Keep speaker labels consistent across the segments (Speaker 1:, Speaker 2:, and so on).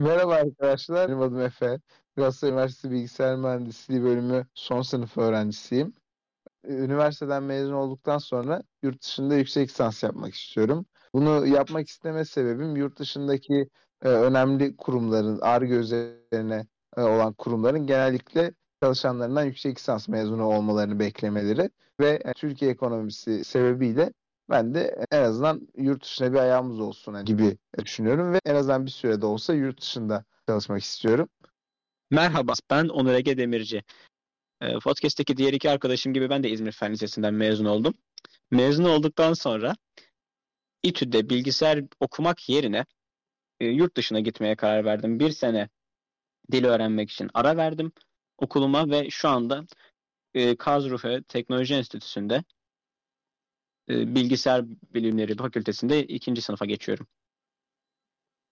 Speaker 1: Merhaba arkadaşlar, benim adım Efe. Galatasaray Üniversitesi Bilgisayar Mühendisliği bölümü son sınıf öğrencisiyim. Üniversiteden mezun olduktan sonra yurt dışında yüksek lisans yapmak istiyorum. Bunu yapmak isteme sebebim yurt dışındaki e, önemli kurumların, ARGE üzerine e, olan kurumların genellikle çalışanlarından yüksek lisans mezunu olmalarını beklemeleri ve e, Türkiye ekonomisi sebebiyle ben de en azından yurt dışına bir ayağımız olsun gibi düşünüyorum ve en azından bir sürede olsa yurt dışında çalışmak istiyorum.
Speaker 2: Merhaba, ben Onur Ege Demirci. E, podcast'teki diğer iki arkadaşım gibi ben de İzmir Fen Lisesi'nden mezun oldum. Mezun olduktan sonra İTÜ'de bilgisayar okumak yerine e, yurt dışına gitmeye karar verdim. Bir sene dil öğrenmek için ara verdim okuluma ve şu anda e, Karlsruhe Teknoloji Enstitüsü'nde e, bilgisayar bilimleri fakültesinde ikinci sınıfa geçiyorum.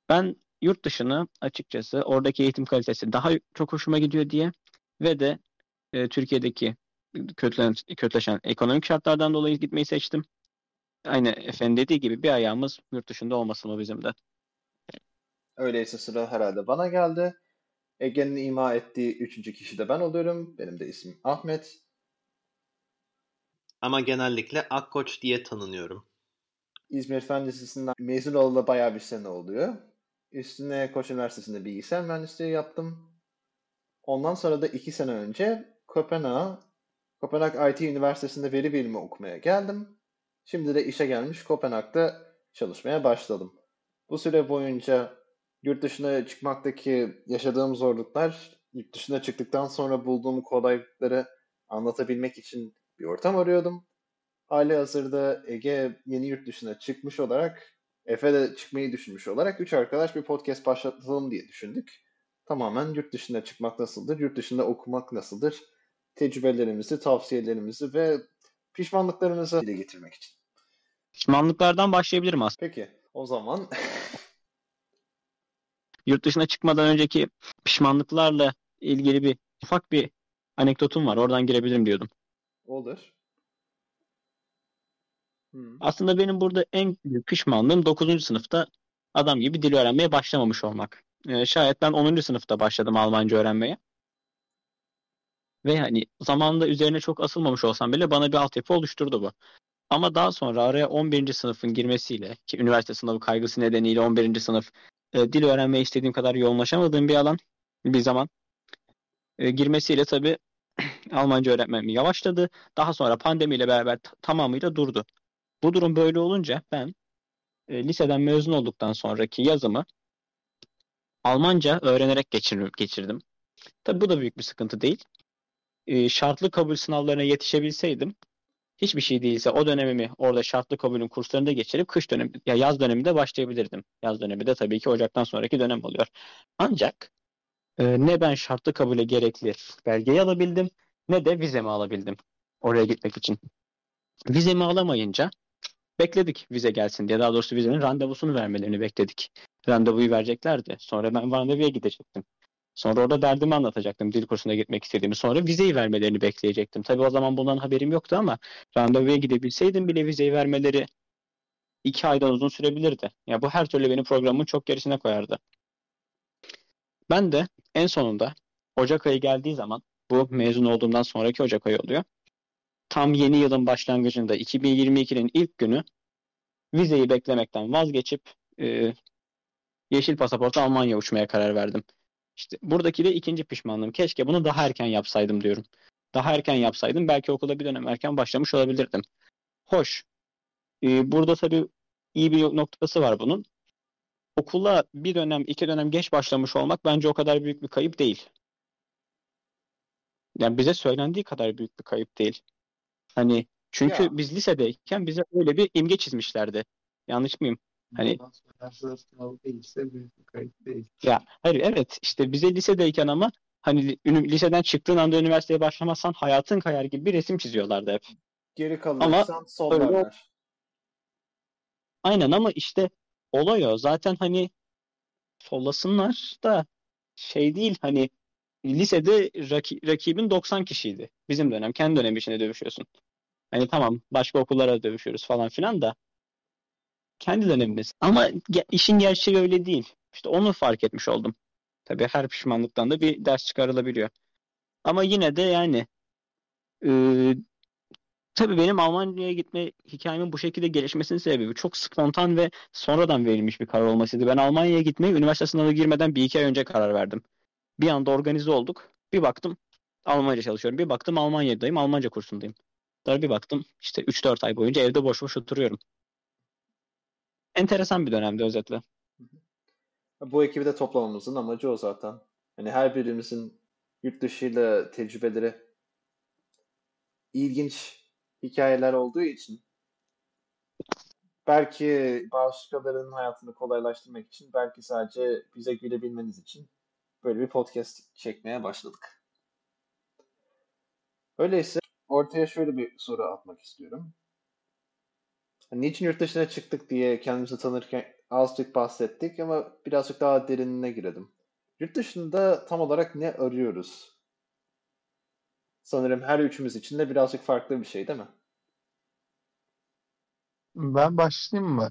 Speaker 2: Ben yurt dışını açıkçası oradaki eğitim kalitesi daha çok hoşuma gidiyor diye ve de e, Türkiye'deki kötülen, kötüleşen ekonomik şartlardan dolayı gitmeyi seçtim. Aynı efendim dediği gibi bir ayağımız yurt dışında olmasın o bizim de.
Speaker 3: Öyleyse sıra herhalde bana geldi. Ege'nin ima ettiği üçüncü kişi de ben oluyorum. Benim de ismim Ahmet.
Speaker 4: Ama genellikle Akkoç diye tanınıyorum.
Speaker 3: İzmir Fen Lisesi'nden mezun olalı bayağı bir sene oluyor. Üstüne Koç Üniversitesi'nde bilgisayar mühendisliği yaptım. Ondan sonra da iki sene önce Kopenhag, Kopenhag IT Üniversitesi'nde veri bilimi okumaya geldim. Şimdi de işe gelmiş Kopenhag'da çalışmaya başladım. Bu süre boyunca yurt dışına çıkmaktaki yaşadığım zorluklar, yurt dışına çıktıktan sonra bulduğum kolaylıkları anlatabilmek için bir ortam arıyordum. Hali hazırda Ege yeni yurt dışına çıkmış olarak, Efe de çıkmayı düşünmüş olarak üç arkadaş bir podcast başlatalım diye düşündük. Tamamen yurt dışına çıkmak nasıldır, yurt dışında okumak nasıldır, tecrübelerimizi, tavsiyelerimizi ve pişmanlıklarımızı dile getirmek için.
Speaker 2: Pişmanlıklardan başlayabilirim aslında.
Speaker 3: Peki, o zaman
Speaker 2: yurt dışına çıkmadan önceki pişmanlıklarla ilgili bir ufak bir anekdotum var. Oradan girebilirim diyordum.
Speaker 3: Olur.
Speaker 2: Hmm. Aslında benim burada en büyük pişmanlığım 9. sınıfta adam gibi dil öğrenmeye başlamamış olmak. Ee, şayet ben 10. sınıfta başladım Almanca öğrenmeye. Ve hani zamanında üzerine çok asılmamış olsam bile bana bir altyapı oluşturdu bu. Ama daha sonra araya 11. sınıfın girmesiyle ki üniversite sınavı kaygısı nedeniyle 11. sınıf e, dil öğrenmeye istediğim kadar yoğunlaşamadığım bir alan bir zaman e, girmesiyle tabii Almanca öğrenmem yavaşladı. Daha sonra pandemiyle beraber tamamıyla durdu. Bu durum böyle olunca ben e, liseden mezun olduktan sonraki yazımı Almanca öğrenerek geçir, geçirdim. Tabii bu da büyük bir sıkıntı değil. E, şartlı kabul sınavlarına yetişebilseydim hiçbir şey değilse o dönemimi orada şartlı kabulün kurslarında geçirip kış dönemi ya yaz döneminde başlayabilirdim. Yaz dönemi de tabii ki Ocak'tan sonraki dönem oluyor. Ancak e, ne ben şartlı kabule gerekli belgeyi alabildim ne de vizemi alabildim oraya gitmek için. Vizemi alamayınca bekledik vize gelsin diye. Daha doğrusu vizenin randevusunu vermelerini bekledik. Randevuyu vereceklerdi. Sonra ben randevuya gidecektim. Sonra orada derdimi anlatacaktım dil kursuna gitmek istediğimi. Sonra vizeyi vermelerini bekleyecektim. Tabii o zaman bundan haberim yoktu ama randevuya gidebilseydim bile vizeyi vermeleri iki aydan uzun sürebilirdi. Ya bu her türlü benim programımın çok gerisine koyardı. Ben de en sonunda Ocak ayı geldiği zaman bu mezun olduğumdan sonraki Ocak ayı oluyor. Tam yeni yılın başlangıcında 2022'nin ilk günü vizeyi beklemekten vazgeçip e, yeşil pasaportu Almanya uçmaya karar verdim. İşte buradaki de ikinci pişmanlığım. Keşke bunu daha erken yapsaydım diyorum. Daha erken yapsaydım belki okula bir dönem erken başlamış olabilirdim. Hoş. E, burada tabii iyi bir noktası var bunun. Okula bir dönem, iki dönem geç başlamış olmak bence o kadar büyük bir kayıp değil. Yani bize söylendiği kadar büyük bir kayıp değil. Hani çünkü ya. biz lisedeyken bize öyle bir imge çizmişlerdi. Yanlış mıyım? Hani değilse büyük bir kayıp değil. Ya hayır evet işte bize lisedeyken ama hani liseden çıktığın anda üniversiteye başlamazsan hayatın kayar gibi bir resim çiziyorlardı hep.
Speaker 3: Geri kalırsan sollarlar.
Speaker 2: Aynen ama işte olay o. Zaten hani sollasınlar da şey değil hani lisede raki, rakibin 90 kişiydi. Bizim dönem. Kendi dönem içinde dövüşüyorsun. Hani tamam başka okullara dövüşüyoruz falan filan da kendi dönemimiz. Ama işin gerçeği öyle değil. İşte onu fark etmiş oldum. Tabii her pişmanlıktan da bir ders çıkarılabiliyor. Ama yine de yani e, tabii benim Almanya'ya gitme hikayemin bu şekilde gelişmesinin sebebi çok spontan ve sonradan verilmiş bir karar olmasıydı. Ben Almanya'ya gitmeye üniversite sınavı girmeden bir iki ay önce karar verdim. Bir anda organize olduk. Bir baktım Almanca çalışıyorum. Bir baktım Almanya'dayım. Almanca kursundayım. Sonra bir baktım işte 3-4 ay boyunca evde boş boş oturuyorum. Enteresan bir dönemdi özetle.
Speaker 3: Bu ekibi de toplamamızın amacı o zaten. Hani her birimizin yurt dışıyla tecrübeleri ilginç hikayeler olduğu için belki başkalarının hayatını kolaylaştırmak için belki sadece bize gülebilmeniz için böyle bir podcast çekmeye başladık. Öyleyse ortaya şöyle bir soru atmak istiyorum. Niçin yurt dışına çıktık diye kendimizi tanırken azıcık bahsettik ama birazcık daha derinine girelim. Yurt dışında tam olarak ne arıyoruz? Sanırım her üçümüz için de birazcık farklı bir şey değil mi?
Speaker 1: Ben başlayayım mı?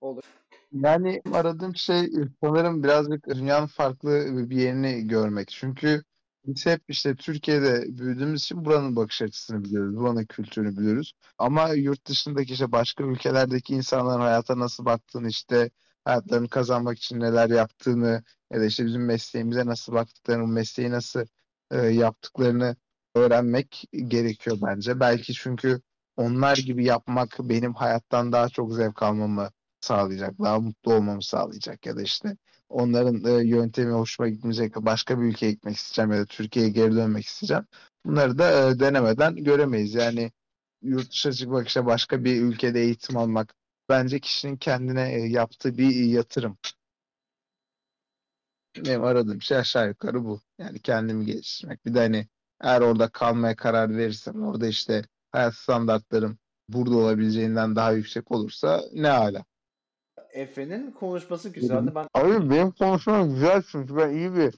Speaker 3: Olur.
Speaker 1: Yani aradığım şey sanırım birazcık dünyanın farklı bir yerini görmek. Çünkü biz hep işte Türkiye'de büyüdüğümüz için buranın bakış açısını biliyoruz, buranın kültürünü biliyoruz. Ama yurt dışındaki işte başka ülkelerdeki insanların hayata nasıl baktığını, işte hayatlarını kazanmak için neler yaptığını ya da işte bizim mesleğimize nasıl baktıklarını, mesleği nasıl e, yaptıklarını öğrenmek gerekiyor bence. Belki çünkü onlar gibi yapmak benim hayattan daha çok zevk almamı sağlayacak, daha mutlu olmamı sağlayacak ya da işte onların e, yöntemi hoşuma gitmeyecek, başka bir ülkeye gitmek isteyeceğim ya da Türkiye'ye geri dönmek isteyeceğim. Bunları da e, denemeden göremeyiz. Yani yurt dışına çıkmak işte başka bir ülkede eğitim almak bence kişinin kendine e, yaptığı bir yatırım. Benim aradığım şey aşağı yukarı bu. Yani kendimi geliştirmek. Bir de hani eğer orada kalmaya karar verirsem orada işte hayat standartlarım burada olabileceğinden daha yüksek olursa ne ala.
Speaker 3: Efe'nin konuşması güzeldi. Ben
Speaker 1: Abi benim konuşmam güzel çünkü ben iyi bir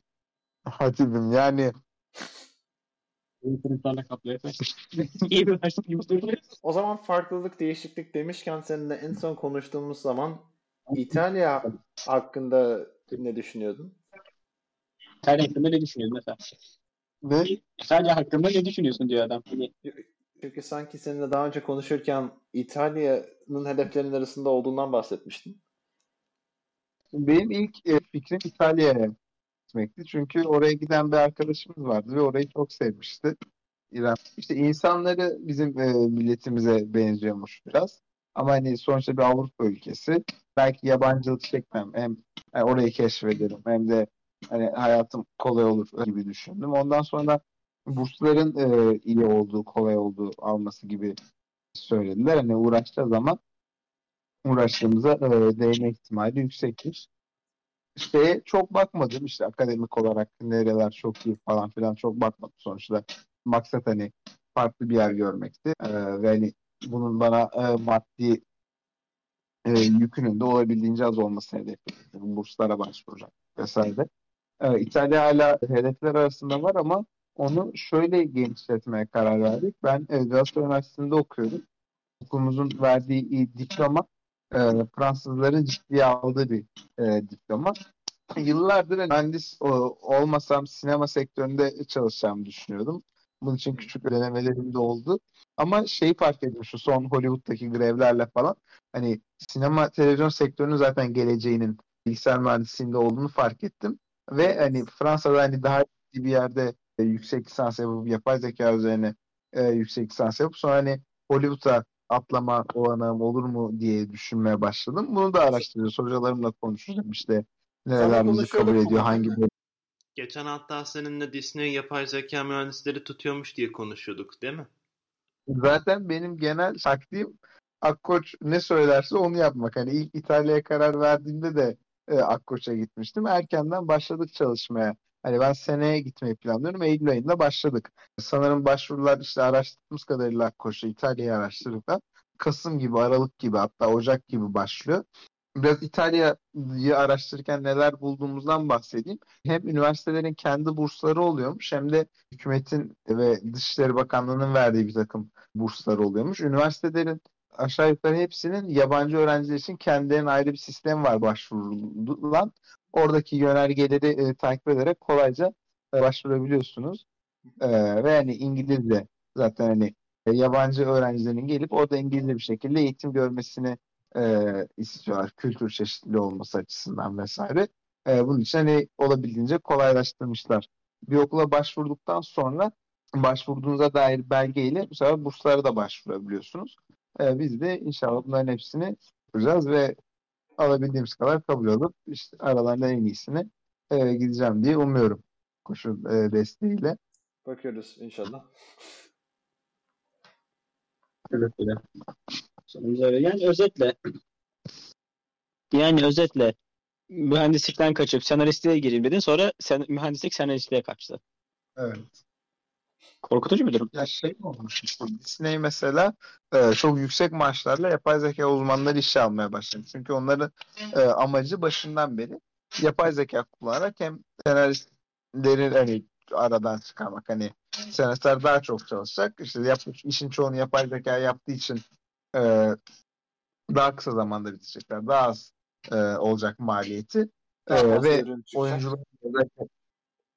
Speaker 1: hatibim. Yani
Speaker 3: o zaman farklılık, değişiklik demişken seninle en son konuştuğumuz zaman İtalya hakkında ne düşünüyordun?
Speaker 2: İtalya hakkında ne düşünüyorsun mesela?
Speaker 1: ne?
Speaker 2: İtalya hakkında ne düşünüyorsun diyor adam.
Speaker 3: Çünkü sanki seninle daha önce konuşurken İtalya'nın hedeflerinin arasında olduğundan bahsetmiştin.
Speaker 1: Benim ilk e, fikrim İtalya'ya gitmekti. Çünkü oraya giden bir arkadaşımız vardı ve orayı çok sevmişti. İrem. İşte insanları bizim e, milletimize benziyormuş biraz. Ama hani sonuçta bir Avrupa ülkesi. Belki yabancılık çekmem. Hem yani orayı keşfederim hem de hani hayatım kolay olur gibi düşündüm. Ondan sonra bursların e, iyi olduğu, kolay olduğu alması gibi söylediler. Hani uğraştığı zaman uğraştığımıza e, değme ihtimali yüksektir. Şeye çok bakmadım işte akademik olarak nereler çok iyi falan filan çok bakmadım sonuçta. Maksat hani farklı bir yer görmekti. E, ve hani bunun bana e, maddi e, yükünün de olabildiğince az olmasını hedefledim. Burslara başvuracak vesaire. E, İtalya hala hedefler arasında var ama onu şöyle genişletmeye karar verdik. Ben e, Galatasaray Üniversitesi'nde okuyorum. Okulumuzun verdiği diploma e, Fransızların ciddiye aldığı bir e, diploma. Yıllardır mühendis o, olmasam sinema sektöründe çalışacağımı düşünüyordum. Bunun için küçük denemelerim de oldu. Ama şeyi fark ettim şu son Hollywood'daki grevlerle falan. Hani sinema televizyon sektörünün zaten geleceğinin bilgisayar mühendisliğinde olduğunu fark ettim. Ve hani Fransa'da hani daha iyi bir yerde e, yüksek lisans yapıp yapay zeka üzerine e, yüksek lisans yapıp sonra hani Hollywood'a atlama olanağım olur mu diye düşünmeye başladım. Bunu da araştırıyoruz. Hocalarımla konuşacağım işte nereler bizi kabul ediyor, hangi bölüm
Speaker 4: Geçen hatta seninle Disney yapay zeka mühendisleri tutuyormuş diye konuşuyorduk değil mi?
Speaker 1: Zaten benim genel taktiğim Akkoç ne söylerse onu yapmak. Hani ilk İtalya'ya karar verdiğimde de e, Akkoç'a gitmiştim. Erkenden başladık çalışmaya. Hani ben seneye gitmeyi planlıyorum. Eylül ayında başladık. Sanırım başvurular işte araştırdığımız kadarıyla Akkoç'ta İtalya'yı araştırdıklar. Kasım gibi, Aralık gibi hatta Ocak gibi başlıyor. Biraz İtalya'yı araştırırken neler bulduğumuzdan bahsedeyim. Hem üniversitelerin kendi bursları oluyormuş hem de hükümetin ve Dışişleri Bakanlığı'nın verdiği bir takım burslar oluyormuş. Üniversitelerin aşağı yukarı hepsinin yabancı öğrenciler için kendilerine ayrı bir sistem var başvurulan. Oradaki yönergeleri e, takip ederek kolayca e, başvurabiliyorsunuz. E, ve yani İngilizce zaten hani e, yabancı öğrencilerin gelip orada İngilizce bir şekilde eğitim görmesini e, istiyorlar. Kültür çeşitliliği olması açısından vesaire. E, bunun için hani olabildiğince kolaylaştırmışlar. Bir okula başvurduktan sonra başvurduğunuza dair belgeyle bu sefer burslara da başvurabiliyorsunuz. E, biz de inşallah bunların hepsini yapacağız ve alabildiğimiz kadar kabul alıp işte aralarından en iyisini e, gideceğim diye umuyorum koşul e, desteğiyle.
Speaker 3: Bakıyoruz inşallah.
Speaker 2: Evet öyle. Sonumuz öyle. Yani özetle yani özetle mühendislikten kaçıp senaristliğe gireyim dedin sonra sen, mühendislik senaristliğe kaçtı.
Speaker 1: Evet.
Speaker 2: Korkutucu bir durum.
Speaker 1: Ya şey olmuş işte Disney mesela e, çok yüksek maaşlarla yapay zeka uzmanları işe almaya başladı. Çünkü onların e, amacı başından beri yapay zeka kullanarak hem senaristleri hani aradan çıkarmak hani senaristler daha çok çalışacak. İşte yap, işin çoğunu yapay zeka yaptığı için e, daha kısa zamanda bitecekler. Daha az e, olacak maliyeti. E, ve oyuncuların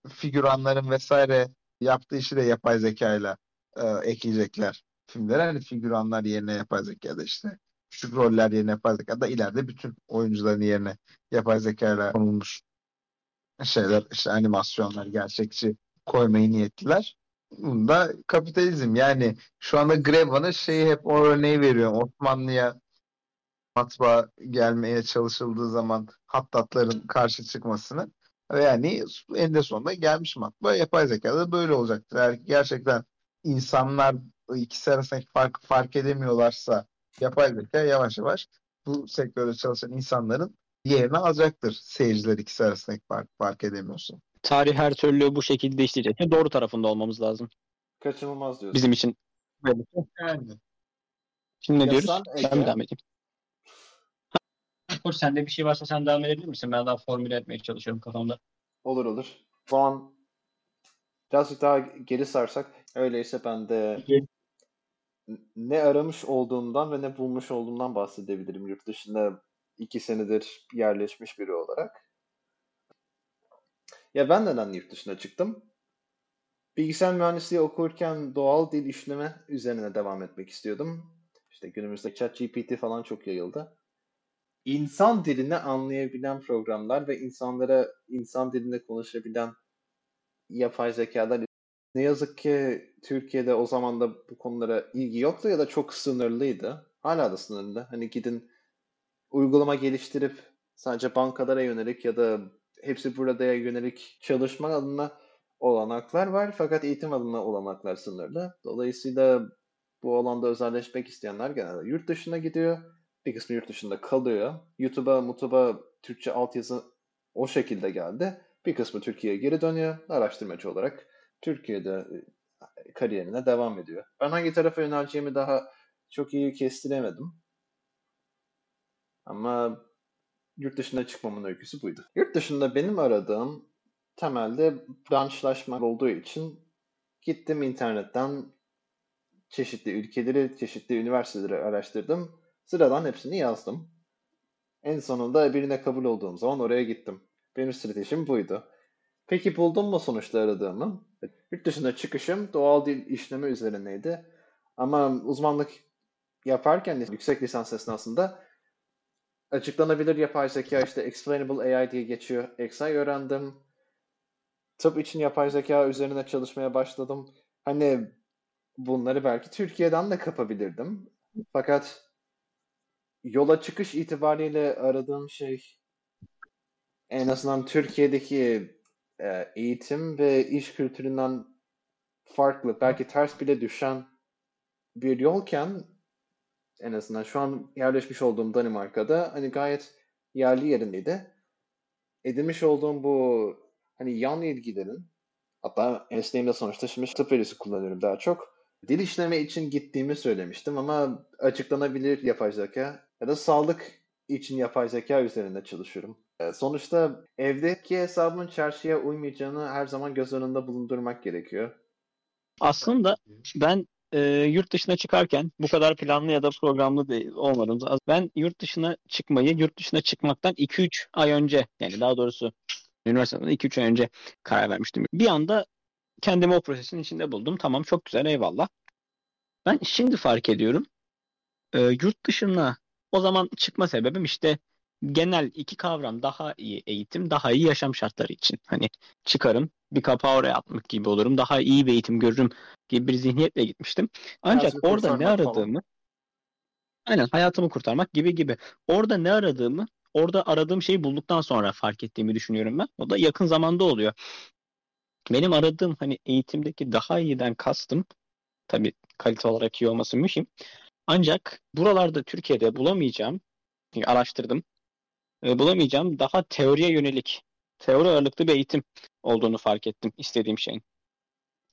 Speaker 1: figüranların vesaire yaptığı işi de yapay zekayla e, ekleyecekler filmlere. Hani figüranlar yerine yapay zekada işte küçük roller yerine yapay zekada ileride bütün oyuncuların yerine yapay zekayla konulmuş şeyler işte animasyonlar gerçekçi koymayı niyetliler. Bunda kapitalizm yani şu anda Greva'nın şeyi hep o örneği veriyorum. Osmanlı'ya matbaa gelmeye çalışıldığı zaman hattatların karşı çıkmasını yani eninde sonunda gelmiş matbaa yapay zekada böyle olacaktır. Eğer gerçekten insanlar ikisi arasındaki farkı fark edemiyorlarsa yapay zeka yavaş yavaş bu sektörde çalışan insanların yerini alacaktır. Seyirciler ikisi arasındaki farkı fark edemiyorsa.
Speaker 2: Tarih her türlü bu şekilde işleyecek. Doğru tarafında olmamız lazım.
Speaker 3: Kaçınılmaz diyorsun.
Speaker 2: Bizim için.
Speaker 1: Yani.
Speaker 2: Şimdi ne
Speaker 3: Ya
Speaker 2: diyoruz?
Speaker 3: sen
Speaker 2: Ben mi
Speaker 3: Ege?
Speaker 2: devam edeyim? Koç sende bir şey varsa sen devam edebilir misin? Ben daha formüle etmeye çalışıyorum kafamda.
Speaker 3: Olur olur. Zaman birazcık daha geri sarsak öyleyse ben de
Speaker 2: Peki.
Speaker 3: ne aramış olduğumdan ve ne bulmuş olduğumdan bahsedebilirim yurt dışında iki senedir yerleşmiş biri olarak. Ya ben neden yurt dışına çıktım? Bilgisayar mühendisliği okurken doğal dil işleme üzerine devam etmek istiyordum. İşte günümüzde ChatGPT falan çok yayıldı. İnsan dilini anlayabilen programlar ve insanlara insan dilinde konuşabilen yapay zekalar ne yazık ki Türkiye'de o zaman da bu konulara ilgi yoktu ya da çok sınırlıydı. Hala da sınırlı. Hani gidin uygulama geliştirip sadece bankalara yönelik ya da hepsi buradaya yönelik çalışma adına olanaklar var. Fakat eğitim adına olanaklar sınırlı. Dolayısıyla bu alanda özelleşmek isteyenler genelde yurt dışına gidiyor. Bir kısmı yurt dışında kalıyor. YouTube'a, mutuba Türkçe altyazı o şekilde geldi. Bir kısmı Türkiye'ye geri dönüyor. Araştırmacı olarak Türkiye'de e, kariyerine devam ediyor. Ben hangi tarafa yöneleceğimi daha çok iyi kestiremedim. Ama yurt dışına çıkmamın öyküsü buydu. Yurt dışında benim aradığım temelde branşlaşma olduğu için gittim internetten çeşitli ülkeleri, çeşitli üniversiteleri araştırdım. Sıradan hepsini yazdım. En sonunda birine kabul olduğum zaman oraya gittim. Benim stratejim buydu. Peki buldum mu sonuçta aradığımı? Yurt dışına çıkışım doğal dil işleme üzerineydi. Ama uzmanlık yaparken yüksek lisans esnasında açıklanabilir yapay zeka işte explainable AI diye geçiyor. XI öğrendim. Tıp için yapay zeka üzerine çalışmaya başladım. Hani bunları belki Türkiye'den de kapabilirdim. Fakat yola çıkış itibariyle aradığım şey en azından Türkiye'deki e, eğitim ve iş kültüründen farklı, belki ters bile düşen bir yolken en azından şu an yerleşmiş olduğum Danimarka'da hani gayet yerli yerindeydi. Edinmiş olduğum bu hani yan ilgilerin hatta mesleğimde sonuçta şimdi tıp verisi kullanıyorum daha çok. Dil işleme için gittiğimi söylemiştim ama açıklanabilir yapay zeka ya da sağlık için yapay zeka üzerinde çalışıyorum. E, Sonuçta evdeki hesabın çarşıya uymayacağını her zaman göz önünde bulundurmak gerekiyor.
Speaker 2: Aslında ben e, yurt dışına çıkarken bu kadar planlı ya da programlı değil olmadım. Ben yurt dışına çıkmayı yurt dışına çıkmaktan 2-3 ay önce yani daha doğrusu üniversiteden 2-3 ay önce karar vermiştim. Bir anda kendimi o prosesin içinde buldum. Tamam çok güzel eyvallah. Ben şimdi fark ediyorum. E, yurt dışına o zaman çıkma sebebim işte genel iki kavram daha iyi eğitim, daha iyi yaşam şartları için. Hani çıkarım, bir kapağı oraya atmak gibi olurum, daha iyi bir eğitim görürüm gibi bir zihniyetle gitmiştim. Ancak
Speaker 3: Hayatını
Speaker 2: orada ne
Speaker 3: kurtarmak falan.
Speaker 2: aradığımı aynen hayatımı kurtarmak gibi gibi. Orada ne aradığımı, orada aradığım şeyi bulduktan sonra fark ettiğimi düşünüyorum ben. O da yakın zamanda oluyor. Benim aradığım hani eğitimdeki daha iyiden kastım tabii kalite olarak iyi olması mühim. Ancak buralarda Türkiye'de bulamayacağım, araştırdım, e, bulamayacağım daha teoriye yönelik, teori ağırlıklı bir eğitim olduğunu fark ettim istediğim şeyin.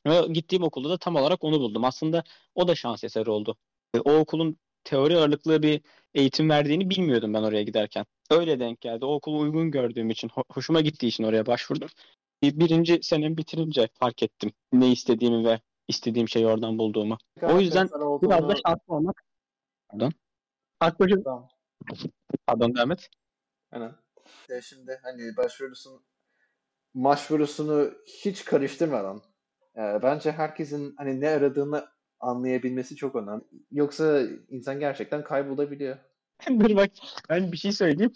Speaker 2: Ve gittiğim okulda da tam olarak onu buldum. Aslında o da şans eseri oldu. E, O okulun teori ağırlıklı bir eğitim verdiğini bilmiyordum ben oraya giderken. Öyle denk geldi. O okulu uygun gördüğüm için, ho- hoşuma gittiği için oraya başvurdum. Bir- Birinci senemi bitirince fark ettim ne istediğimi ve istediğim şeyi oradan bulduğumu. O yüzden
Speaker 3: olduğunu-
Speaker 2: Biraz da şanslı olmak. Pardon. Akbacım.
Speaker 3: Tamam.
Speaker 2: Pardon devam et.
Speaker 3: Aynen. E şimdi hani başvurusunu başvurusunu hiç karıştırmadan e, bence herkesin hani ne aradığını anlayabilmesi çok önemli. Yoksa insan gerçekten kaybolabiliyor.
Speaker 2: Dur bak ben bir şey söyleyeyim.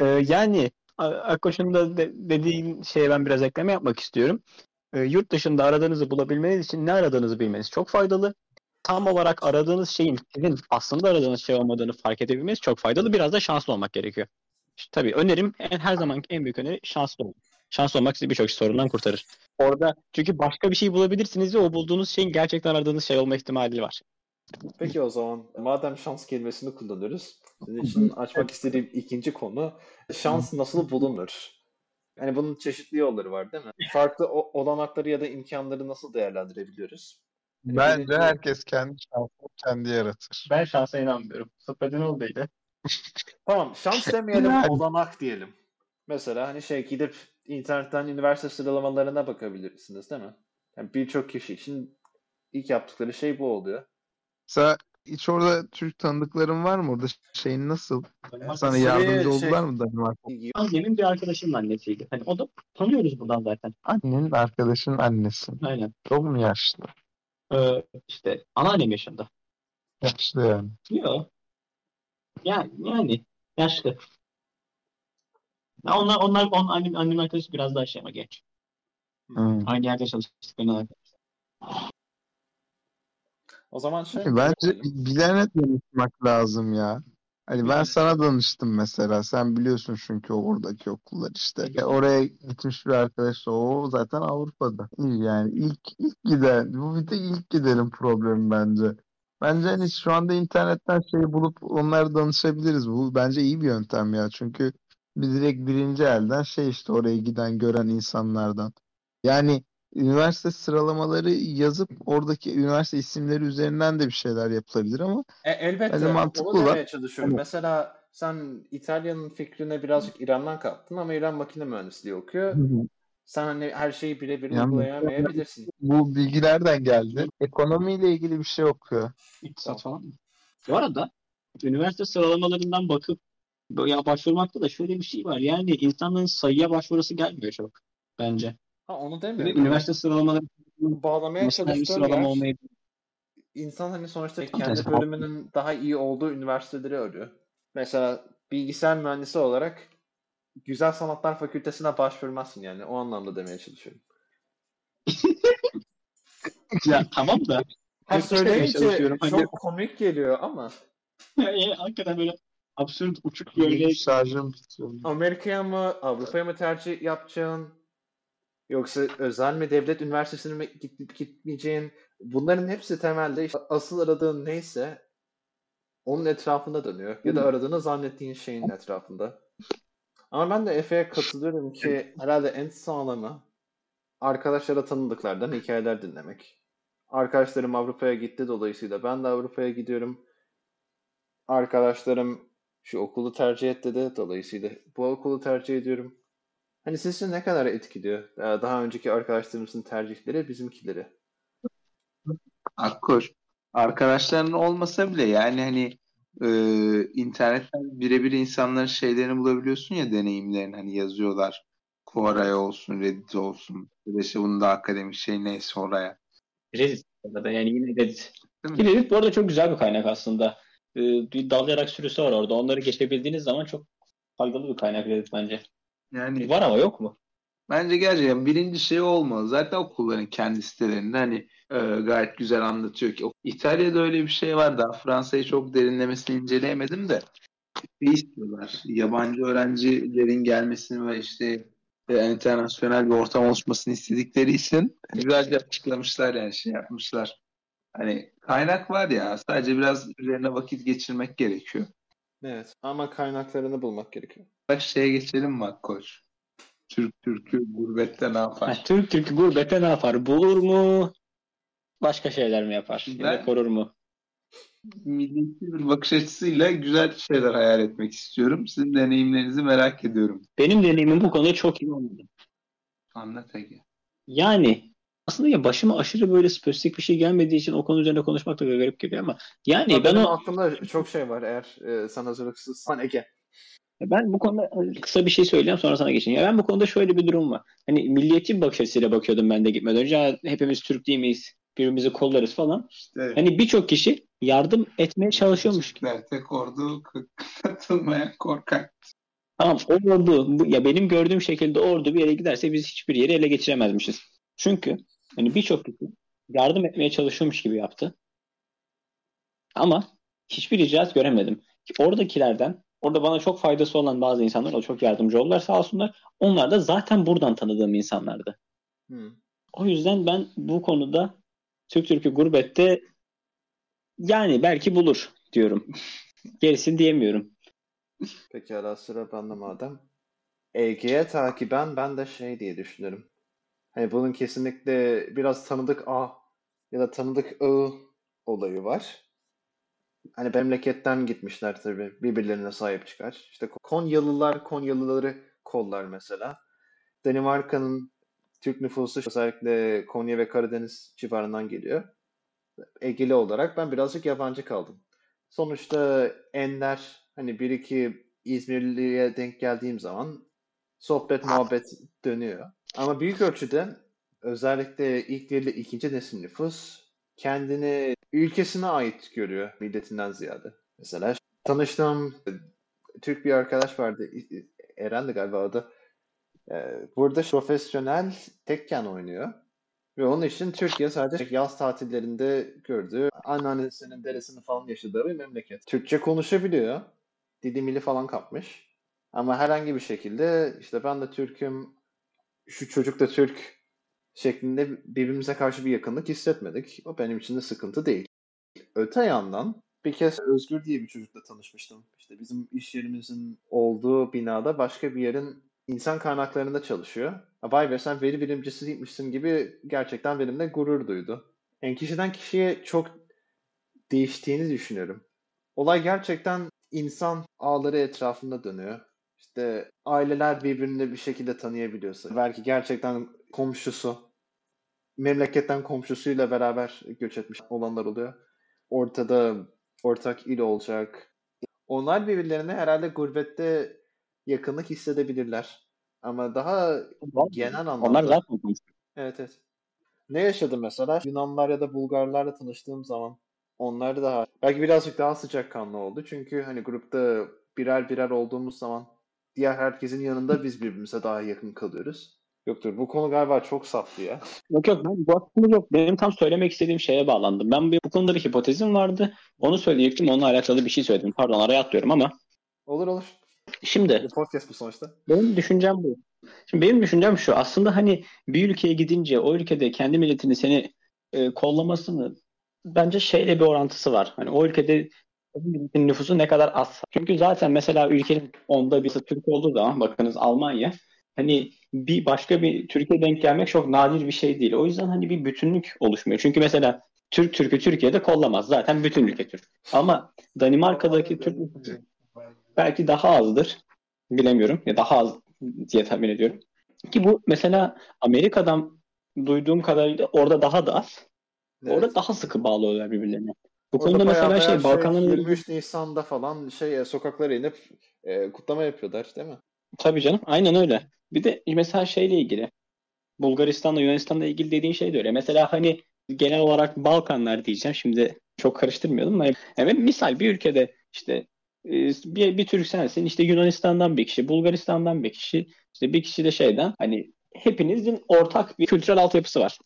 Speaker 2: Ee, yani Akkoş'un da de- dediğin şeye ben biraz ekleme yapmak istiyorum. Ee, yurt dışında aradığınızı bulabilmeniz için ne aradığınızı bilmeniz çok faydalı. Tam olarak aradığınız şeyin sizin aslında aradığınız şey olmadığını fark edebilmeniz çok faydalı. Biraz da şanslı olmak gerekiyor. İşte, tabii önerim en, her zaman en büyük öneri şanslı olmak. Şanslı olmak sizi birçok sorundan kurtarır. Orada çünkü başka bir şey bulabilirsiniz ve o bulduğunuz şeyin gerçekten aradığınız şey olma ihtimali var.
Speaker 3: Peki o zaman madem şans kelimesini kullanıyoruz. Sizin için açmak istediğim ikinci konu şans nasıl bulunur? Yani bunun çeşitli yolları var değil mi? Farklı o- olanakları ya da imkanları nasıl değerlendirebiliyoruz?
Speaker 1: Bence
Speaker 3: Birinci-
Speaker 1: herkes kendi şansını kendi yaratır.
Speaker 2: Ben şansa inanmıyorum. Sohbetin olduydu.
Speaker 3: Tamam şans demeyelim olanak diyelim. Mesela hani şey gidip internetten üniversite sıralamalarına bakabilirsiniz değil mi? Yani birçok kişi için ilk yaptıkları şey bu oluyor.
Speaker 1: Mesela hiç orada Türk tanıdıkların var mı? Orada şeyin nasıl? Sana
Speaker 3: Sıraya
Speaker 1: yardımcı
Speaker 3: şey-
Speaker 1: oldular mı Danimarka?
Speaker 2: Annemin bir arkadaşının annesiydi. Hani o da tanıyoruz buradan zaten.
Speaker 1: Annenin arkadaşının annesi.
Speaker 2: Aynen.
Speaker 1: Çok mu yaşlı?
Speaker 2: Ee, işte anneannem yaşında.
Speaker 1: Yaşlı yani.
Speaker 2: Yok. Yani, yani yaşlı. Ya onlar, onlar, on, annem, annemin arkadaşı biraz daha şey ama genç.
Speaker 1: Hı.
Speaker 2: Aynı yerde çalıştıklarını
Speaker 3: O zaman şey
Speaker 1: Bence
Speaker 3: diyelim.
Speaker 1: bilene danışmak lazım ya. Hani ben sana danıştım mesela. Sen biliyorsun çünkü oradaki okullar işte. E, oraya gitmiş bir arkadaş o zaten Avrupa'da. İyi Yani ilk ilk giden bu bir de ilk gidelim problemi bence. Bence hani şu anda internetten şeyi bulup onlara danışabiliriz. Bu bence iyi bir yöntem ya. Çünkü biz direkt birinci elden şey işte oraya giden gören insanlardan. Yani üniversite sıralamaları yazıp oradaki üniversite isimleri üzerinden de bir şeyler yapılabilir ama
Speaker 3: E, elbette
Speaker 1: Bence mantıklı
Speaker 3: onu demeye çalışıyorum.
Speaker 1: Hani-
Speaker 3: Mesela sen İtalya'nın fikrine birazcık İran'dan kattın ama İran makine mühendisliği okuyor. Sen hani her şeyi birebir
Speaker 1: Yani-
Speaker 3: uygulayamayabilirsin.
Speaker 1: bu bilgi nereden geldi? Ekonomiyle ilgili bir şey okuyor.
Speaker 2: İktisat falan mı? Bu arada üniversite sıralamalarından bakıp ya başvurmakta da şöyle bir şey var. Yani insanların sayıya başvurusu gelmiyor çok bence.
Speaker 3: Ha onu demiyorum.
Speaker 2: üniversite sıralamaları
Speaker 3: Bağlamaya çalıştığım
Speaker 2: sıralama
Speaker 3: yer
Speaker 2: olmayı
Speaker 3: insan hani sonuçta kendi bölümünün daha iyi olduğu üniversiteleri arıyor. Mesela bilgisayar mühendisi olarak Güzel Sanatlar Fakültesine başvurmazsın yani. O anlamda demeye çalışıyorum.
Speaker 2: ya tamam da
Speaker 3: Ha söyleyince
Speaker 2: çalışıyorum.
Speaker 3: çok
Speaker 2: Hani-
Speaker 3: komik geliyor ama
Speaker 2: yani hakikaten böyle absürt uçuk böyle
Speaker 1: şarjım bitiyor.
Speaker 3: Amerika'ya mı, Avrupa'ya mı tercih yapacaksın? Yoksa özel mi, devlet üniversitesine mi gidip gitmeyeceğin? Bunların hepsi temelde işte asıl aradığın neyse onun etrafında dönüyor. Ya da aradığını zannettiğin şeyin etrafında. Ama ben de Efe'ye katılıyorum ki herhalde en sağlamı arkadaşlara tanıdıklardan hikayeler dinlemek. Arkadaşlarım Avrupa'ya gitti dolayısıyla ben de Avrupa'ya gidiyorum. Arkadaşlarım şu okulu tercih et dedi. Dolayısıyla bu okulu tercih ediyorum. Hani sizce ne kadar etkiliyor? Ee, Daha önceki arkadaşlarımızın tercihleri bizimkileri.
Speaker 1: Akkor.
Speaker 5: arkadaşların olmasa bile yani hani e, internetten birebir insanların şeylerini bulabiliyorsun ya deneyimlerini hani yazıyorlar. Quora'ya olsun, Reddit olsun. Ya da işte bunun da akademik şey neyse oraya.
Speaker 2: Reddit da yani yine Reddit. Ki? Reddit bu arada çok güzel bir kaynak aslında. Ee, bir dalayarak sürüsü var orada. Onları geçebildiğiniz zaman çok faydalı bir kaynak Reddit bence.
Speaker 5: Yani
Speaker 2: Var ama yok mu?
Speaker 5: bence gerçekten birinci şey olmalı. Zaten okulların kendi sitelerinde hani e, gayet güzel anlatıyor ki. İtalya'da öyle bir şey var. Daha Fransa'yı çok derinlemesine inceleyemedim de. Bir istiyorlar. Yabancı öğrencilerin gelmesini ve işte e, internasyonel bir ortam oluşmasını istedikleri için güzelce açıklamışlar yani şey yapmışlar. Hani kaynak var ya sadece biraz üzerine vakit geçirmek gerekiyor.
Speaker 3: Evet. Ama kaynaklarını bulmak gerekiyor.
Speaker 5: Bak şeye geçelim mi Koç? Türk Türk'ü gurbette ne
Speaker 2: Ha,
Speaker 5: yapar?
Speaker 2: Türk Türk gurbette ne yapar? Bulur mu? Başka şeyler mi yapar? Ya da
Speaker 5: Ben-
Speaker 2: korur mu?
Speaker 5: Milliyetçi bir bakış açısıyla güzel şeyler hayal etmek istiyorum. Sizin deneyimlerinizi merak ediyorum.
Speaker 2: Benim deneyimim bu konuda çok iyi olmadı.
Speaker 5: Anlat Ege.
Speaker 2: Yani aslında ya başıma aşırı böyle spesifik bir şey gelmediği için o konu üzerine konuşmak da garip geliyor ama yani
Speaker 3: Ama
Speaker 2: ben
Speaker 3: benim
Speaker 2: o
Speaker 3: aklımda çok şey var eğer e, sen hazırlıksızsan Ege.
Speaker 2: ben bu konuda kısa bir şey söyleyeceğim sonra sana geçeyim. Ya ben bu konuda şöyle bir durum var. Hani milliyetçi bir bakış açısıyla bakıyordum ben de gitmeden önce. Hepimiz Türk değil miyiz? Birbirimizi kollarız falan.
Speaker 5: İşte
Speaker 2: Hani birçok kişi yardım etmeye çalışıyormuş gibi.
Speaker 5: Tek ordu katılmayan korkak.
Speaker 2: Tamam o ordu ya benim gördüğüm şekilde ordu bir yere giderse biz hiçbir yeri ele geçiremezmişiz. Çünkü hani birçok kişi yardım etmeye çalışıyormuş gibi yaptı. Ama hiçbir icraat göremedim. Ki Oradakilerden orada bana çok faydası olan bazı insanlar o çok yardımcı oldular sağ olsunlar. Onlar da zaten buradan tanıdığım insanlardı.
Speaker 3: Hı.
Speaker 2: O yüzden ben bu konuda Türk Türk'ü gurbette yani belki bulur diyorum. Gerisini diyemiyorum.
Speaker 3: Pekala sıra bende madem. EG'ye takiben ben de şey diye düşünüyorum. Hani bunun kesinlikle biraz tanıdık A ya da tanıdık I olayı var. Hani memleketten gitmişler tabii. Birbirlerine sahip çıkar. İşte Konyalılar Konyalıları kollar mesela. Danimarka'nın Türk nüfusu özellikle Konya ve Karadeniz civarından geliyor. Egeli olarak ben birazcık yabancı kaldım. Sonuçta Ender hani bir iki İzmirli'ye denk geldiğim zaman sohbet muhabbet dönüyor. Ama büyük ölçüde özellikle ilk değil de ikinci nesil nüfus kendini ülkesine ait görüyor milletinden ziyade. Mesela tanıştığım Türk bir arkadaş vardı. Eren'di galiba o da. Ee, Burada profesyonel tekken oynuyor. Ve onun için Türkiye sadece yaz tatillerinde gördüğü anneannesinin deresini falan yaşadığı bir memleket. Türkçe konuşabiliyor. Dili mili falan kapmış. Ama herhangi bir şekilde işte ben de Türk'üm, şu çocuk da Türk şeklinde birbirimize karşı bir yakınlık hissetmedik. O benim için de sıkıntı değil. Öte yandan bir kez Özgür diye bir çocukla tanışmıştım. İşte bizim iş yerimizin olduğu binada başka bir yerin insan kaynaklarında çalışıyor. Vay be sen veri bilimcisi değilmişsin gibi gerçekten benimle gurur duydu. Yani kişiden kişiye çok değiştiğini düşünüyorum. Olay gerçekten insan ağları etrafında dönüyor. İşte aileler birbirini bir şekilde tanıyabiliyorsa. Belki gerçekten komşusu, memleketten komşusuyla beraber göç etmiş olanlar oluyor. Ortada ortak il olacak. Onlar birbirlerine herhalde gurbette yakınlık hissedebilirler. Ama daha genel anlamda...
Speaker 2: Onlar zaten konuşuyor.
Speaker 3: Evet evet. Ne yaşadım mesela? Yunanlar ya da Bulgarlarla tanıştığım zaman onlar da daha belki birazcık daha sıcakkanlı oldu. Çünkü hani grupta birer birer olduğumuz zaman diğer herkesin yanında biz birbirimize daha yakın kalıyoruz. Yoktur. Bu konu galiba çok saptı ya.
Speaker 2: Yok yok ben bu aslında yok. Benim tam söylemek istediğim şeye bağlandım. Ben bir, bu konuda bir hipotezim vardı. Onu söyleyecektim. Onunla alakalı bir şey söyledim. Pardon araya atlıyorum ama.
Speaker 3: Olur olur.
Speaker 2: Şimdi
Speaker 3: Bir podcast bu sonuçta.
Speaker 2: benim düşüncem bu. Şimdi benim düşüncem şu. Aslında hani bir ülkeye gidince o ülkede kendi milletini seni e, kollamasını bence şeyle bir orantısı var. Hani o ülkede milletin nüfusu ne kadar az. Çünkü zaten mesela ülkenin onda birisi Türk olduğu zaman bakınız Almanya hani bir başka bir Türkiye denk gelmek çok nadir bir şey değil. O yüzden hani bir bütünlük oluşmuyor. Çünkü mesela Türk Türk'ü Türkiye'de kollamaz. Zaten bütün ülke Türk. Ama Danimarka'daki Türk belki daha azdır. Bilemiyorum. Ya daha az diye tahmin ediyorum. Ki bu mesela Amerika'dan duyduğum kadarıyla orada daha da az.
Speaker 3: Evet.
Speaker 2: Orada daha sıkı bağlı oluyorlar birbirlerine. Bu
Speaker 3: Orada
Speaker 2: konuda mesela
Speaker 3: bayağı
Speaker 2: şey Balkanların
Speaker 3: 23 Nisan'da falan şey e, sokaklara inip e, kutlama yapıyorlar değil mi?
Speaker 2: Tabii canım. Aynen öyle. Bir de mesela şeyle ilgili. Bulgaristan'la Yunanistan'la ilgili dediğin şey de öyle. Mesela hani genel olarak Balkanlar diyeceğim. Şimdi çok karıştırmayalım ama evet, misal bir ülkede işte e, bir, bir Türk sensin işte Yunanistan'dan bir kişi, Bulgaristan'dan bir kişi, işte bir kişi de şeyden hani hepinizin ortak bir kültürel altyapısı var.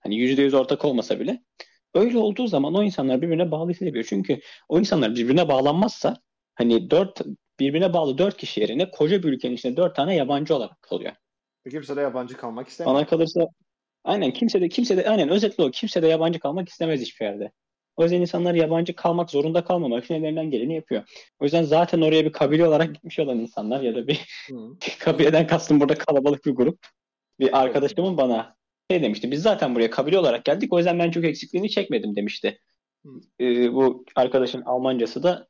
Speaker 2: Hani yüzde yüz ortak olmasa bile. Öyle olduğu zaman o insanlar birbirine bağlı hissedebiliyor. Çünkü o insanlar birbirine bağlanmazsa hani dört birbirine bağlı dört kişi yerine koca bir ülkenin içinde dört tane yabancı olarak kalıyor.
Speaker 3: Kimse de yabancı kalmak istemiyor.
Speaker 2: Bana kalırsa aynen kimse de kimse de aynen özetle o kimse de yabancı kalmak istemez hiçbir yerde. O yüzden insanlar yabancı kalmak zorunda kalmamak için ellerinden geleni yapıyor. O yüzden zaten oraya bir kabile olarak gitmiş olan insanlar ya da bir kabileden kastım burada kalabalık bir grup. Bir arkadaşımın bana şey demişti. Biz zaten buraya kabile olarak geldik. O yüzden ben çok eksikliğini çekmedim demişti.
Speaker 3: Hı.
Speaker 2: Ee, bu arkadaşın Almancası da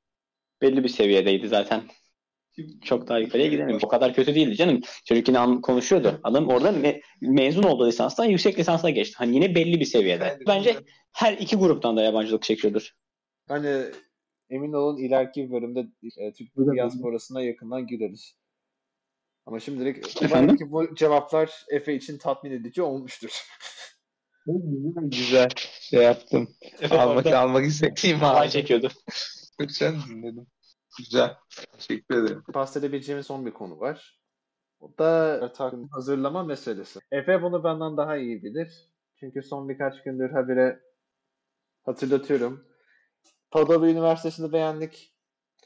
Speaker 2: belli bir seviyedeydi zaten. Çok daha yukarıya gidememiş. O kadar kötü değildi canım. Çocuk yine konuşuyordu. Adam orada me- mezun olduğu lisanstan yüksek lisansa geçti. Hani yine belli bir seviyede. Bence her iki gruptan da yabancılık çekiyordur.
Speaker 3: Hani emin olun ileriki bölümde e, Türk diasporasına yakından gireriz. Ama şimdilik
Speaker 2: Efendim?
Speaker 3: umarım ki bu cevaplar Efe için tatmin edici olmuştur.
Speaker 5: Güzel şey yaptım. almak
Speaker 2: orada
Speaker 5: almak istediğim abi.
Speaker 2: çekiyordu.
Speaker 5: Türkçen dinledim. Güzel. Teşekkür ederim.
Speaker 3: bahsedebileceğimiz son bir konu var. O da takvim hazırlama meselesi. Efe bunu benden daha iyi bilir. Çünkü son birkaç gündür habire hatırlatıyorum. Padova Üniversitesi'ni beğendik.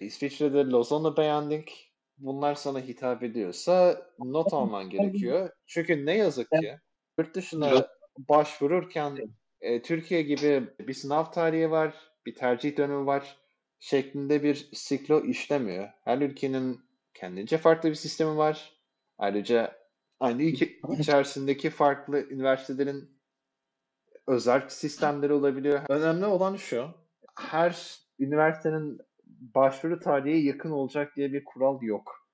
Speaker 3: İsviçre'de Lozan'ı beğendik. Bunlar sana hitap ediyorsa not alman gerekiyor. Çünkü ne yazık ki yurt dışına başvururken e, Türkiye gibi bir sınav tarihi var, bir tercih dönemi var şeklinde bir siklo işlemiyor. Her ülkenin kendince farklı bir sistemi var. Ayrıca aynı ülke içerisindeki farklı üniversitelerin özel sistemleri olabiliyor. Önemli olan şu, her üniversitenin başvuru tarihi yakın olacak diye bir kural yok.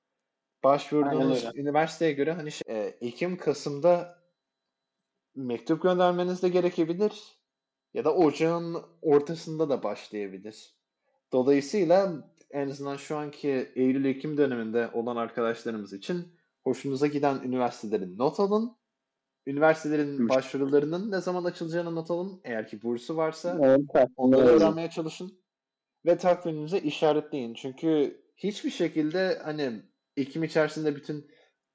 Speaker 3: Başvurduğunuz üniversiteye göre hani şey, e, Ekim Kasım'da mektup göndermeniz de gerekebilir ya da ocağın ortasında da başlayabilir. Dolayısıyla en azından şu anki Eylül-Ekim döneminde olan arkadaşlarımız için hoşunuza giden üniversitelerin not alın. Üniversitelerin başvurularının ne zaman açılacağını not alın. Eğer ki bursu varsa
Speaker 2: Evet,
Speaker 3: onları öğrenmeye çalışın. Ve takviminize işaretleyin. Çünkü hiçbir şekilde hani Ekim içerisinde bütün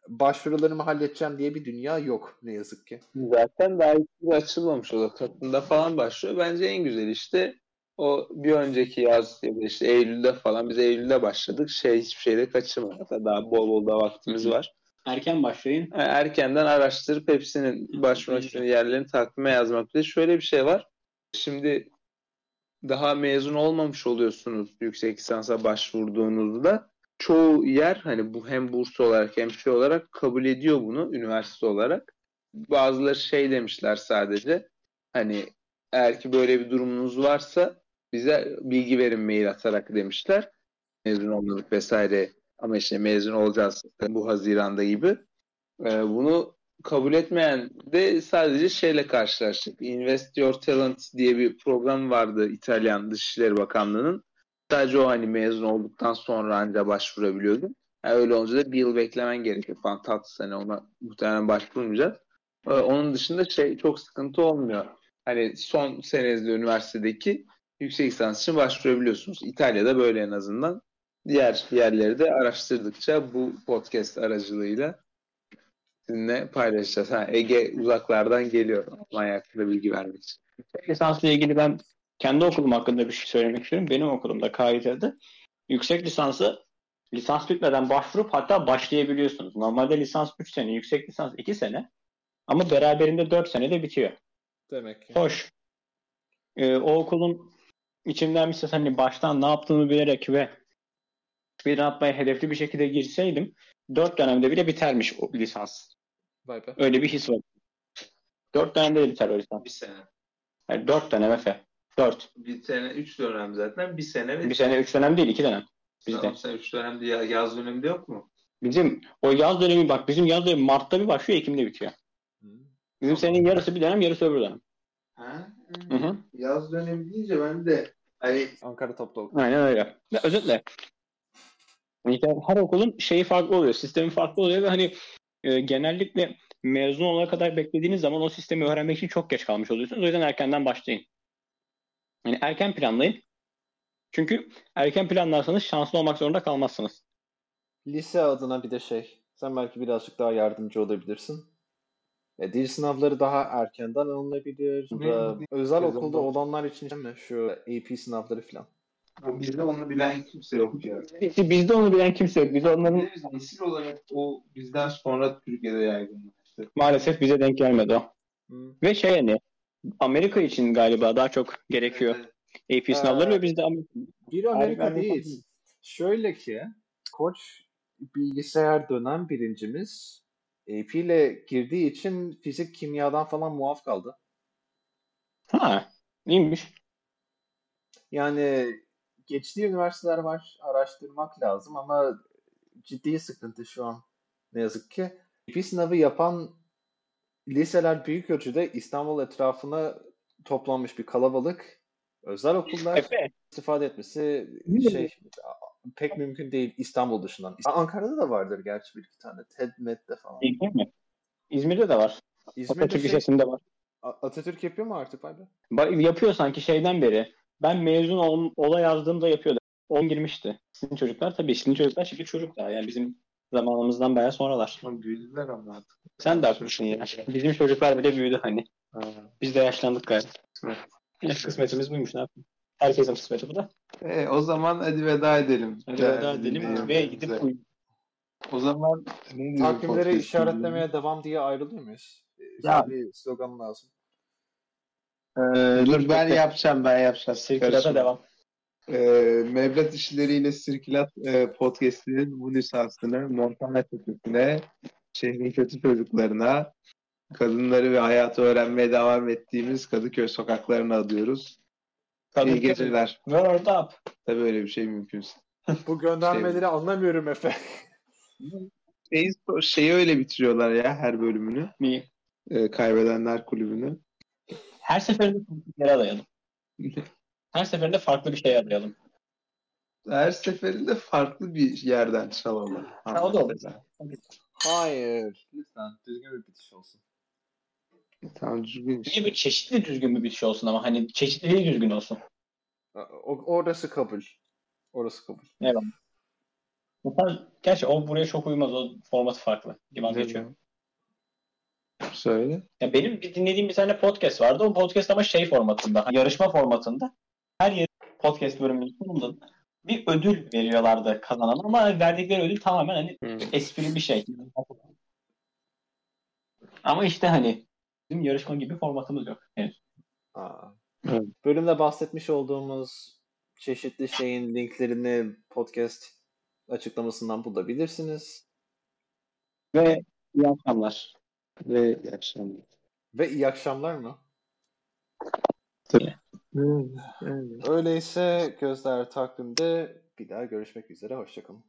Speaker 3: başvurularımı halledeceğim diye bir dünya yok ne yazık ki.
Speaker 5: Zaten daha hiçbir açılmamış o da Kasım'da falan başlıyor. Bence en güzel işte o bir önceki yaz ya da işte Eylül'de falan biz Eylül'de başladık. Şey hiçbir şeyde kaçırmadık. Hatta daha bol bol da vaktimiz var.
Speaker 2: Erken başlayın.
Speaker 5: Yani erkenden araştırıp hepsinin başvurmak istediği yerlerini takvime yazmak. Bir de şöyle bir şey var. Şimdi daha mezun olmamış oluyorsunuz yüksek lisansa başvurduğunuzda. Çoğu yer hani bu hem burs olarak hem şey olarak kabul ediyor bunu üniversite olarak. Bazıları şey demişler sadece hani eğer ki böyle bir durumunuz varsa bize bilgi verin mail atarak demişler. Mezun olmadık vesaire ama işte mezun olacağız bu Haziran'da gibi. Ee, bunu kabul etmeyen de sadece şeyle karşılaştık. Invest Your Talent diye bir program vardı İtalyan Dışişleri Bakanlığı'nın. Sadece o hani mezun olduktan sonra ancak başvurabiliyordun. Yani öyle olunca da bir yıl beklemen gerekiyor falan tatsız hani ona muhtemelen başvurmayacağız. Ee, onun dışında şey çok sıkıntı olmuyor. Hani son senenizde üniversitedeki yüksek lisans için başvurabiliyorsunuz. İtalya'da böyle en azından. Diğer yerleri de araştırdıkça bu podcast aracılığıyla sizinle paylaşacağız. Ha, Ege uzaklardan geliyor Almanya hakkında bilgi vermek için.
Speaker 2: Lisansla ilgili ben kendi okulum hakkında bir şey söylemek istiyorum. Benim okulumda KIT'de yüksek lisansı lisans bitmeden başvurup hatta başlayabiliyorsunuz. Normalde lisans 3 sene, yüksek lisans 2 sene ama beraberinde 4 senede bitiyor.
Speaker 3: Demek ki.
Speaker 2: Hoş. Ee, o okulun içimden bir ses hani baştan ne yaptığımı bilerek ve bir atmaya hedefli bir şekilde girseydim 4 dönemde bile bitermiş o lisans.
Speaker 3: Vay be.
Speaker 2: Öyle bir his var. 4 dönemde de biter o lisans.
Speaker 5: Bir sene.
Speaker 2: Yani 4 dönem Efe. 4.
Speaker 5: Bir sene, üç dönem zaten. Bir sene ve
Speaker 2: Bir sene 3 dönem değil 2 dönem. Bizde.
Speaker 5: Tamam, sen üç dönemde ya- yaz döneminde yok mu?
Speaker 2: Bizim o yaz dönemi bak bizim yaz dönemi Mart'ta bir başlıyor Ekim'de bitiyor.
Speaker 3: Hı.
Speaker 2: Bizim senenin yarısı bir dönem yarısı öbür dönem.
Speaker 1: Ha?
Speaker 2: Hı hı.
Speaker 1: Yaz dönemi deyince ben de hani
Speaker 3: Ankara Toplu
Speaker 2: Aynen öyle. Ve özetle işte her okulun şeyi farklı oluyor. Sistemi farklı oluyor ve hani e, genellikle mezun olana kadar beklediğiniz zaman o sistemi öğrenmek için çok geç kalmış oluyorsunuz. O yüzden erkenden başlayın. Yani erken planlayın. Çünkü erken planlarsanız şanslı olmak zorunda kalmazsınız.
Speaker 3: Lise adına bir de şey. Sen belki birazcık daha yardımcı olabilirsin. E, dil sınavları daha erkenden alınabilir.
Speaker 1: Ne-
Speaker 3: özel okulda olanlar için mi? Şu AP sınavları falan.
Speaker 1: Bizde onu bilen kimse yok ya.
Speaker 2: İşte bizde onu bilen kimse yok. Biz onların
Speaker 1: Biz nesil olarak o bizden sonra Türkiye'de yaygınlaştı.
Speaker 2: maalesef bize denk gelmedi o.
Speaker 3: Hı.
Speaker 2: Ve şey hani Amerika için galiba daha çok gerekiyor AP sınavları
Speaker 3: Ee,
Speaker 2: ve bizde Amerika
Speaker 3: Bir Amerika
Speaker 2: Harika,
Speaker 3: değil.
Speaker 2: Amerika.
Speaker 3: Şöyle ki koç bilgisayar dönem birincimiz AP ile girdiği için fizik kimyadan falan muaf kaldı.
Speaker 2: Ha, iyiymiş.
Speaker 3: Yani geçtiği üniversiteler var. Araştırmak lazım ama ciddi sıkıntı şu an ne yazık ki. AP sınavı yapan liseler büyük ölçüde İstanbul etrafına toplanmış bir kalabalık. Özel okullar
Speaker 2: Efe,
Speaker 3: istifade etmesi şey pek mümkün değil İstanbul dışından. Ankara'da da vardır gerçi bir iki tane. TED, MED'de falan.
Speaker 2: değil mi? İzmir'de de var.
Speaker 3: İzmir'de
Speaker 2: Atatürk
Speaker 3: şey,
Speaker 2: Lisesi'nde var.
Speaker 3: Atatürk yapıyor mu artık abi?
Speaker 2: Yapıyor sanki şeyden beri. Ben mezun ol, ola yazdığımda yapıyordu. 10 girmişti. Sizin çocuklar tabii. Sizin çocuklar şimdi çocuk daha. Yani bizim zamanımızdan bayağı sonralar.
Speaker 1: Ama büyüdüler ama artık.
Speaker 2: Sen de haklısın ya. Bizim çocuklar bile büyüdü hani.
Speaker 1: Ha.
Speaker 2: Biz de yaşlandık galiba.
Speaker 1: Kısmet.
Speaker 2: Kısmetimiz buymuş ne yapayım. Herkesin kısmeti bu da.
Speaker 1: E, o zaman hadi veda edelim.
Speaker 2: Hadi veda
Speaker 1: Değerli
Speaker 2: edelim ve gidip uyuyalım.
Speaker 1: O zaman
Speaker 3: Takvimleri işaretlemeye devam diye ayrılıyor muyuz? Ee,
Speaker 2: Ya.
Speaker 3: bir slogan lazım.
Speaker 1: Ee, dur ben yapacağım ben yapacağım.
Speaker 2: Sirkülata devam.
Speaker 1: Ee, Mevlat işleriyle Sirkilat e, podcast'inin bu lisansını Montana Tepesi'ne, şehrin kötü çocuklarına, kadınları ve hayatı öğrenmeye devam ettiğimiz Kadıköy sokaklarına adıyoruz. İyi geceler.
Speaker 2: Word up.
Speaker 1: Tabii öyle bir şey mümkünse.
Speaker 3: Bu göndermeleri anlamıyorum Efe.
Speaker 1: Şeyi, şeyi öyle bitiriyorlar ya her bölümünü.
Speaker 2: İyi.
Speaker 1: e, kaybedenler kulübünü.
Speaker 2: Her seferinde farklı bir yere arayalım. Her seferinde farklı bir şey arayalım.
Speaker 1: Her seferinde farklı bir yerden çalalım.
Speaker 2: Ha, o da olur.
Speaker 3: Hayır. Lütfen düzgün bir bitiş olsun.
Speaker 1: Tamam düzgün.
Speaker 2: Niye bir çeşitli düzgün bir şey olsun ama hani çeşitliliği düzgün olsun.
Speaker 3: O, orası kabul. Orası kabul.
Speaker 2: Mesela, gerçi o buraya çok uymaz. O formatı farklı. Gibi geçiyor.
Speaker 1: Söyle.
Speaker 2: Ya benim bir dinlediğim bir tane podcast vardı. O podcast ama şey formatında, yarışma formatında. Her yer podcast bölümünün sonunda bir ödül veriyorlardı kazanan ama verdikleri ödül tamamen hani espri bir şey. Ama işte hani bizim yarışma gibi formatımız yok. henüz.
Speaker 3: Aa.
Speaker 1: Evet.
Speaker 3: Bölümde bahsetmiş olduğumuz çeşitli şeyin linklerini podcast açıklamasından bulabilirsiniz.
Speaker 2: Ve iyi akşamlar.
Speaker 1: Ve iyi akşamlar.
Speaker 3: Ve iyi akşamlar mı?
Speaker 1: Evet.
Speaker 3: Öyleyse gözler takvimde bir daha görüşmek üzere. Hoşçakalın.